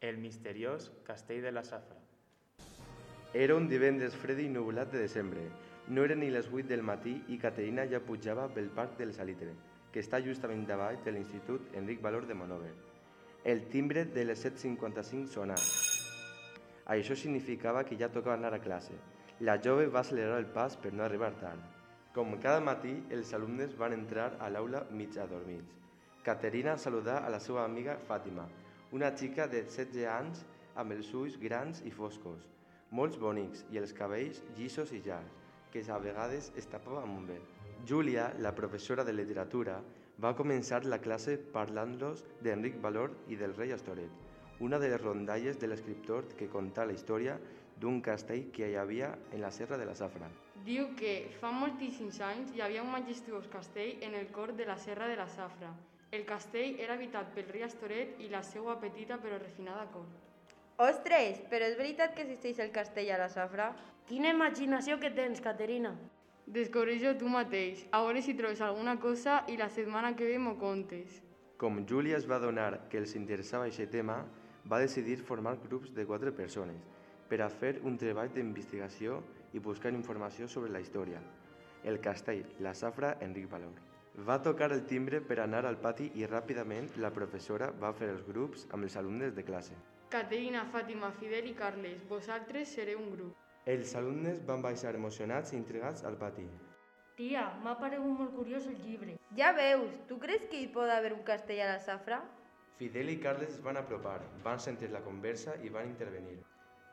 El misteriós castell de la Safra. Era un divendres fred i nuvolat de desembre. No eren ni les 8 del matí i Caterina ja pujava pel parc del Salitre, que està justament davall de l'Institut Enric Valor de Monover. El timbre de les 7.55 sona. Això significava que ja tocava anar a classe. La jove va accelerar el pas per no arribar tard. Com cada matí, els alumnes van entrar a l'aula mig adormits. Caterina saludà a la seva amiga Fàtima, una xica de 16 anys amb els ulls grans i foscos, molts bonics i els cabells llisos i llargs, que a vegades es tapava amb un vel. Júlia, la professora de literatura, va començar la classe parlant-los d'Enric Valor i del rei Astoret, una de les rondalles de l'escriptor que conta la història d'un castell que hi havia en la serra de la Safra. Diu que fa moltíssims anys hi havia un majestuós castell en el cor de la serra de la Safra. El castell era habitat pel rei Astoret i la seva petita però refinada cort. Ostres, però és veritat que existeix el castell a la Safra? Quina imaginació que tens, Caterina. Descobreix-ho tu mateix, a veure si trobes alguna cosa i la setmana que ve m'ho contes. Com Júlia es va donar que els interessava aquest tema, va decidir formar grups de quatre persones per a fer un treball d'investigació i buscar informació sobre la història. El castell, la safra, Enric Valor. Va tocar el timbre per anar al pati i ràpidament la professora va fer els grups amb els alumnes de classe. Caterina, Fàtima, Fidel i Carles, vosaltres sereu un grup. Els alumnes van baixar emocionats i intrigats al pati. Tia, m'ha paregut molt curiós el llibre. Ja veus, tu creus que hi pot haver un castell a la Safra? Fidel i Carles es van apropar, van sentir la conversa i van intervenir.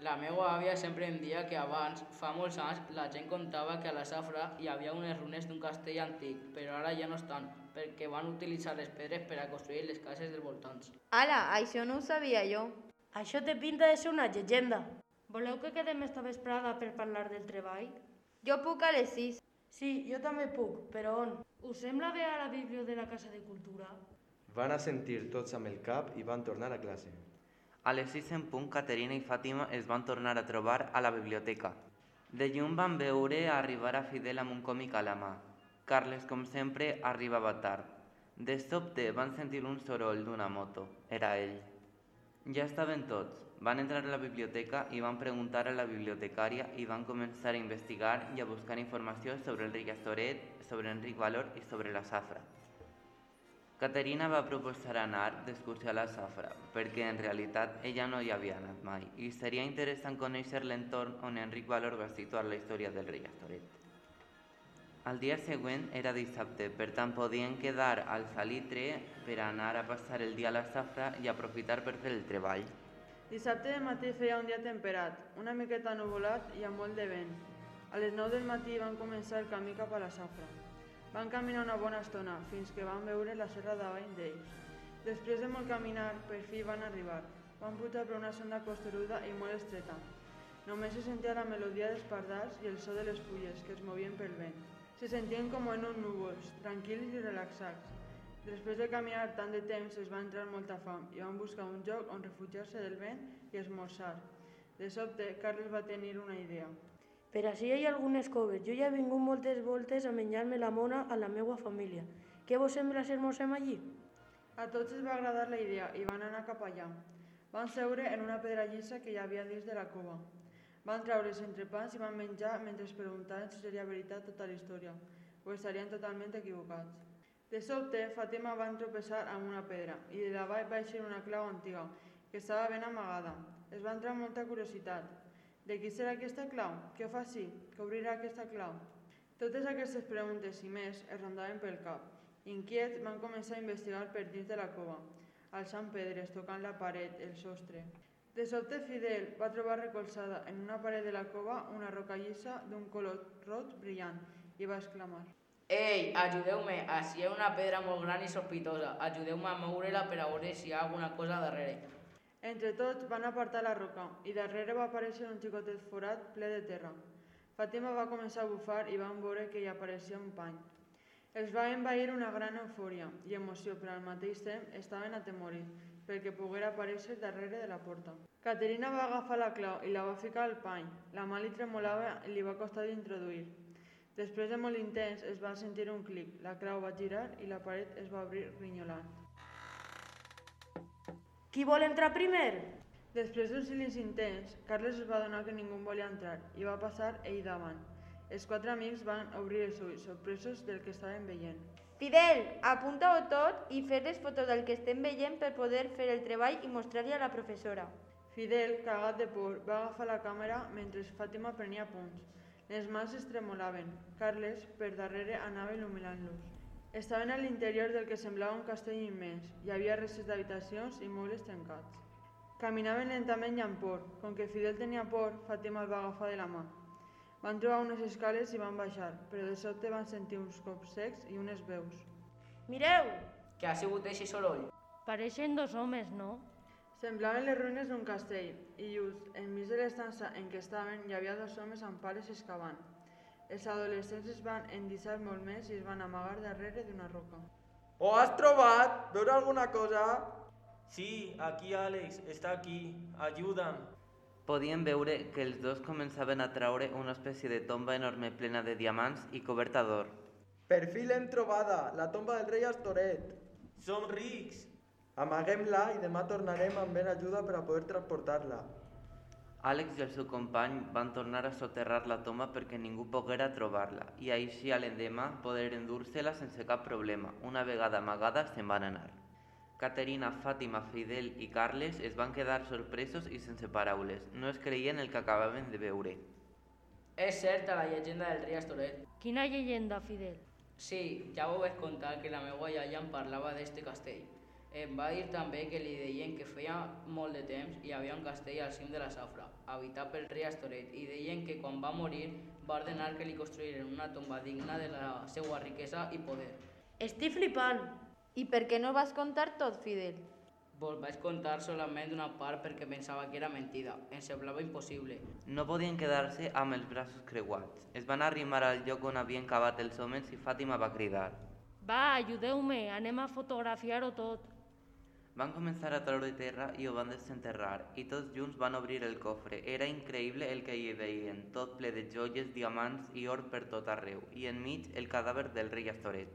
La meva àvia sempre em dia que abans, fa molts anys, la gent contava que a la Safra hi havia unes runes d'un castell antic, però ara ja no estan, perquè van utilitzar les pedres per a construir les cases dels voltants. Ala, això no ho sabia jo. Això té pinta de ser una llegenda. Voleu que quedem esta vesprada per parlar del treball? Jo puc a les 6. Sí, jo també puc, però on? Us sembla bé a la Bíblia de la Casa de Cultura? Van assentir tots amb el cap i van tornar a classe. A les 6 en punt, Caterina i Fàtima es van tornar a trobar a la biblioteca. De llum van veure arribar a Fidel amb un còmic a la mà. Carles, com sempre, arribava tard. De sobte van sentir un soroll d'una moto. Era ell. Ja estaven tots. Van entrar a la biblioteca i van preguntar a la bibliotecària i van començar a investigar i a buscar informació sobre el Astoret, sobre Enric Valor i sobre la Safra. Caterina va proposar anar d'excursió a la Safra, perquè en realitat ella no hi havia anat mai i seria interessant conèixer l'entorn on Enric Valor va situar la història del rei Astoret. El dia següent era dissabte, per tant podien quedar al Salitre per anar a passar el dia a la Safra i aprofitar per fer el treball. Dissabte de matí feia un dia temperat, una miqueta nuvolat i amb molt de vent. A les 9 del matí van començar el camí cap a la Safra. Van caminar una bona estona, fins que van veure la serra davall d'ells. Després de molt caminar, per fi van arribar. Van pujar per una sonda costeruda i molt estreta. Només se sentia la melodia dels pardals i el so de les fulles que es movien pel vent. Se sentien com en uns núvols, tranquils i relaxats. Després de caminar tant de temps es va entrar molta fam i van buscar un lloc on refugiar-se del vent i esmorzar. De sobte, Carles va tenir una idea. Per així hi ha algunes coves. Jo ja he vingut moltes voltes a menjar-me la mona a la meva família. Què vos sembla si esmorzem allí? A tots els va agradar la idea i van anar cap allà. Van seure en una pedra llisa que hi havia dins de la cova. Van treure els entrepans i van menjar mentre es preguntaven si seria veritat tota la història o estarien totalment equivocats. De sobte, Fàtima va tropeçar amb una pedra i de davall va eixir una clau antiga que estava ben amagada. Es va entrar molta curiositat. De qui serà aquesta clau? Què fa així? Què obrirà aquesta clau? Totes aquestes preguntes i més es rondaven pel cap. Inquiets van començar a investigar per dins de la cova, alçant pedres, tocant la paret, el sostre. De sobte Fidel va trobar recolzada en una paret de la cova una roca llisa d'un color roig brillant i va exclamar Ei, ajudeu-me, així hi ha una pedra molt gran i sospitosa. Ajudeu-me a moure-la per a veure si hi ha alguna cosa darrere. Entre tots van apartar la roca i darrere va aparèixer un xicotet forat ple de terra. Fàtima va començar a bufar i van veure que hi apareixia un pany. Els va envair una gran eufòria i emoció, però al mateix temps estaven atemorits perquè poguera aparèixer darrere de la porta. Caterina va agafar la clau i la va ficar al pany. La mà li tremolava i li va costar d'introduir. Després de molt intens es va sentir un clic, la clau va girar i la paret es va obrir rinyolant. Qui vol entrar primer? Després d'un silenci intens, Carles es va adonar que ningú volia entrar i va passar ell davant. Els quatre amics van obrir els ulls, sorpresos del que estaven veient. Fidel, apunta-ho tot i fes les fotos del que estem veient per poder fer el treball i mostrar-li a la professora. Fidel, cagat de por, va agafar la càmera mentre Fàtima prenia punts. Les mans es tremolaven. Carles, per darrere, anava il·luminant-los. Estaven a l'interior del que semblava un castell immens. Hi havia restes d'habitacions i mobles trencats. Caminaven lentament i amb por. Com que Fidel tenia por, Fàtima el va agafar de la mà. Van trobar unes escales i van baixar, però de sobte van sentir uns cops secs i unes veus. Mireu! Què ha sigut així soroll? Pareixen dos homes, no? Semblaven les ruïnes d'un castell, i just enmig de l'estança en què estaven hi havia dos homes amb pales excavant. Els adolescents es van endissar molt més i es van amagar darrere d'una roca. Ho has trobat? Veure alguna cosa? Sí, aquí Àlex, està aquí. Ajuda'm. Podien veure que els dos començaven a traure una espècie de tomba enorme plena de diamants i coberta d'or. Per fi l'hem trobada, la tomba del rei Astoret. Som rics. Amaguem-la i demà tornarem amb ben ajuda per a poder transportar-la. Àlex i el seu company van tornar a soterrar la tomba perquè ningú poguera trobar-la i així a l'endemà poder endur-se-la sense cap problema. Una vegada amagada se'n van anar. Caterina, Fàtima, Fidel i Carles es van quedar sorpresos i sense paraules. No es creien el que acabaven de veure. És certa la llegenda del rei Astoret. Quina llegenda, Fidel? Sí, ja ho vaig contar que la meva iaia em parlava d'este castell. Em va dir també que li deien que feia molt de temps hi havia un castell al cim de la Safra, habitat pel rei Astoret, i deien que quan va morir va ordenar que li construïren una tomba digna de la seva riquesa i poder. Estic flipant. I per què no vas contar tot, Fidel? Vos vaig contar solament una part perquè pensava que era mentida. Em semblava impossible. No podien quedar-se amb els braços creuats. Es van arrimar al lloc on havien cavat els homes i Fàtima va cridar. Va, ajudeu-me, anem a fotografiar-ho tot. Van començar a treure terra i ho van desenterrar, i tots junts van obrir el cofre. Era increïble el que hi veien, tot ple de joies, diamants i or per tot arreu, i enmig el cadàver del rei Astoret.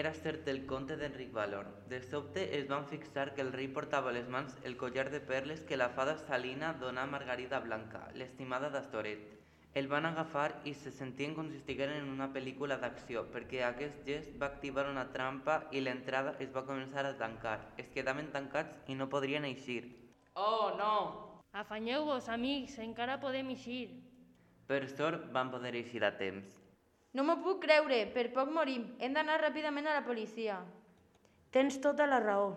Era cert el conte d'Enric Valor. De sobte es van fixar que el rei portava a les mans el collar de perles que la fada Salina donà a Margarida Blanca, l'estimada d'Astoret. El van agafar i se sentien com si estigueren en una pel·lícula d'acció, perquè aquest gest va activar una trampa i l'entrada es va començar a tancar. Es quedaven tancats i no podrien eixir. Oh, no! Afanyeu-vos, amics, encara podem eixir. Per sort van poder eixir a temps. No m'ho puc creure, per poc morim. Hem d'anar ràpidament a la policia. Tens tota la raó.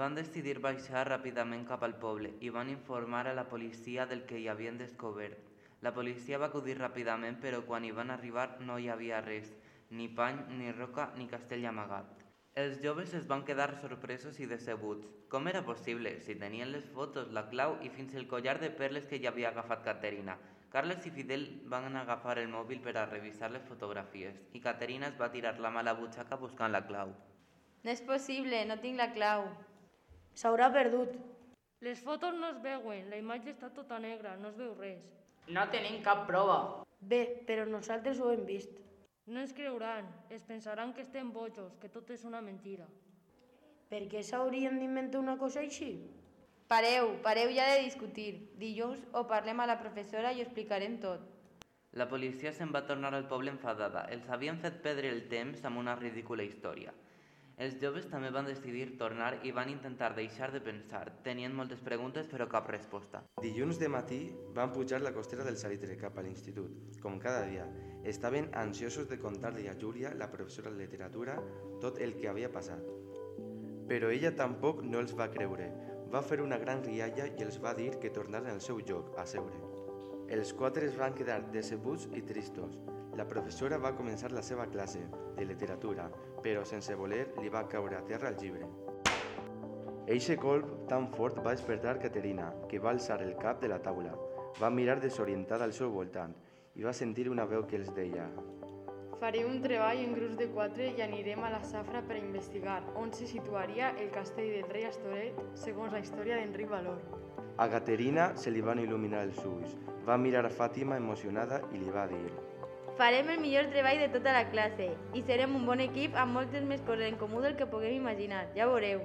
Van decidir baixar ràpidament cap al poble i van informar a la policia del que hi havien descobert. La policia va acudir ràpidament, però quan hi van arribar no hi havia res, ni pany, ni roca, ni castell amagat. Els joves es van quedar sorpresos i decebuts. Com era possible, si tenien les fotos, la clau i fins el collar de perles que ja havia agafat Caterina? Carles i Fidel van agafar el mòbil per a revisar les fotografies i Caterina es va tirar la mà a la butxaca buscant la clau. No és possible, no tinc la clau. S'haurà perdut. Les fotos no es veuen, la imatge està tota negra, no es veu res. No tenim cap prova. Bé, però nosaltres ho hem vist. No ens creuran, es pensaran que estem bojos, que tot és una mentira. Per què s'haurien d'inventar una cosa així? Pareu, pareu ja de discutir. Dilluns ho parlem a la professora i ho explicarem tot. La policia se'n va tornar al poble enfadada. Els havien fet perdre el temps amb una ridícula història. Els joves també van decidir tornar i van intentar deixar de pensar. Tenien moltes preguntes però cap resposta. Dilluns de matí van pujar la costera del Salitre cap a l'institut, com cada dia. Estaven ansiosos de contar-li a Júlia, la professora de literatura, tot el que havia passat. Però ella tampoc no els va creure. Va fer una gran rialla i els va dir que tornaren al seu lloc, a seure. Els quatre es van quedar decebuts i tristos. La professora va començar la seva classe de literatura, però sense voler li va caure a terra el llibre. Eixe colp tan fort va despertar Caterina, que va alçar el cap de la taula. Va mirar desorientada al seu voltant i va sentir una veu que els deia Faré un treball en grups de quatre i anirem a la Safra per investigar on se situaria el castell del rei Astoret segons la història d'Enric Valor. A Caterina se li van il·luminar els ulls. Va mirar a Fàtima emocionada i li va dir Farem el millor treball de tota la classe i serem un bon equip amb moltes més coses en comú del que puguem imaginar. Ja veureu.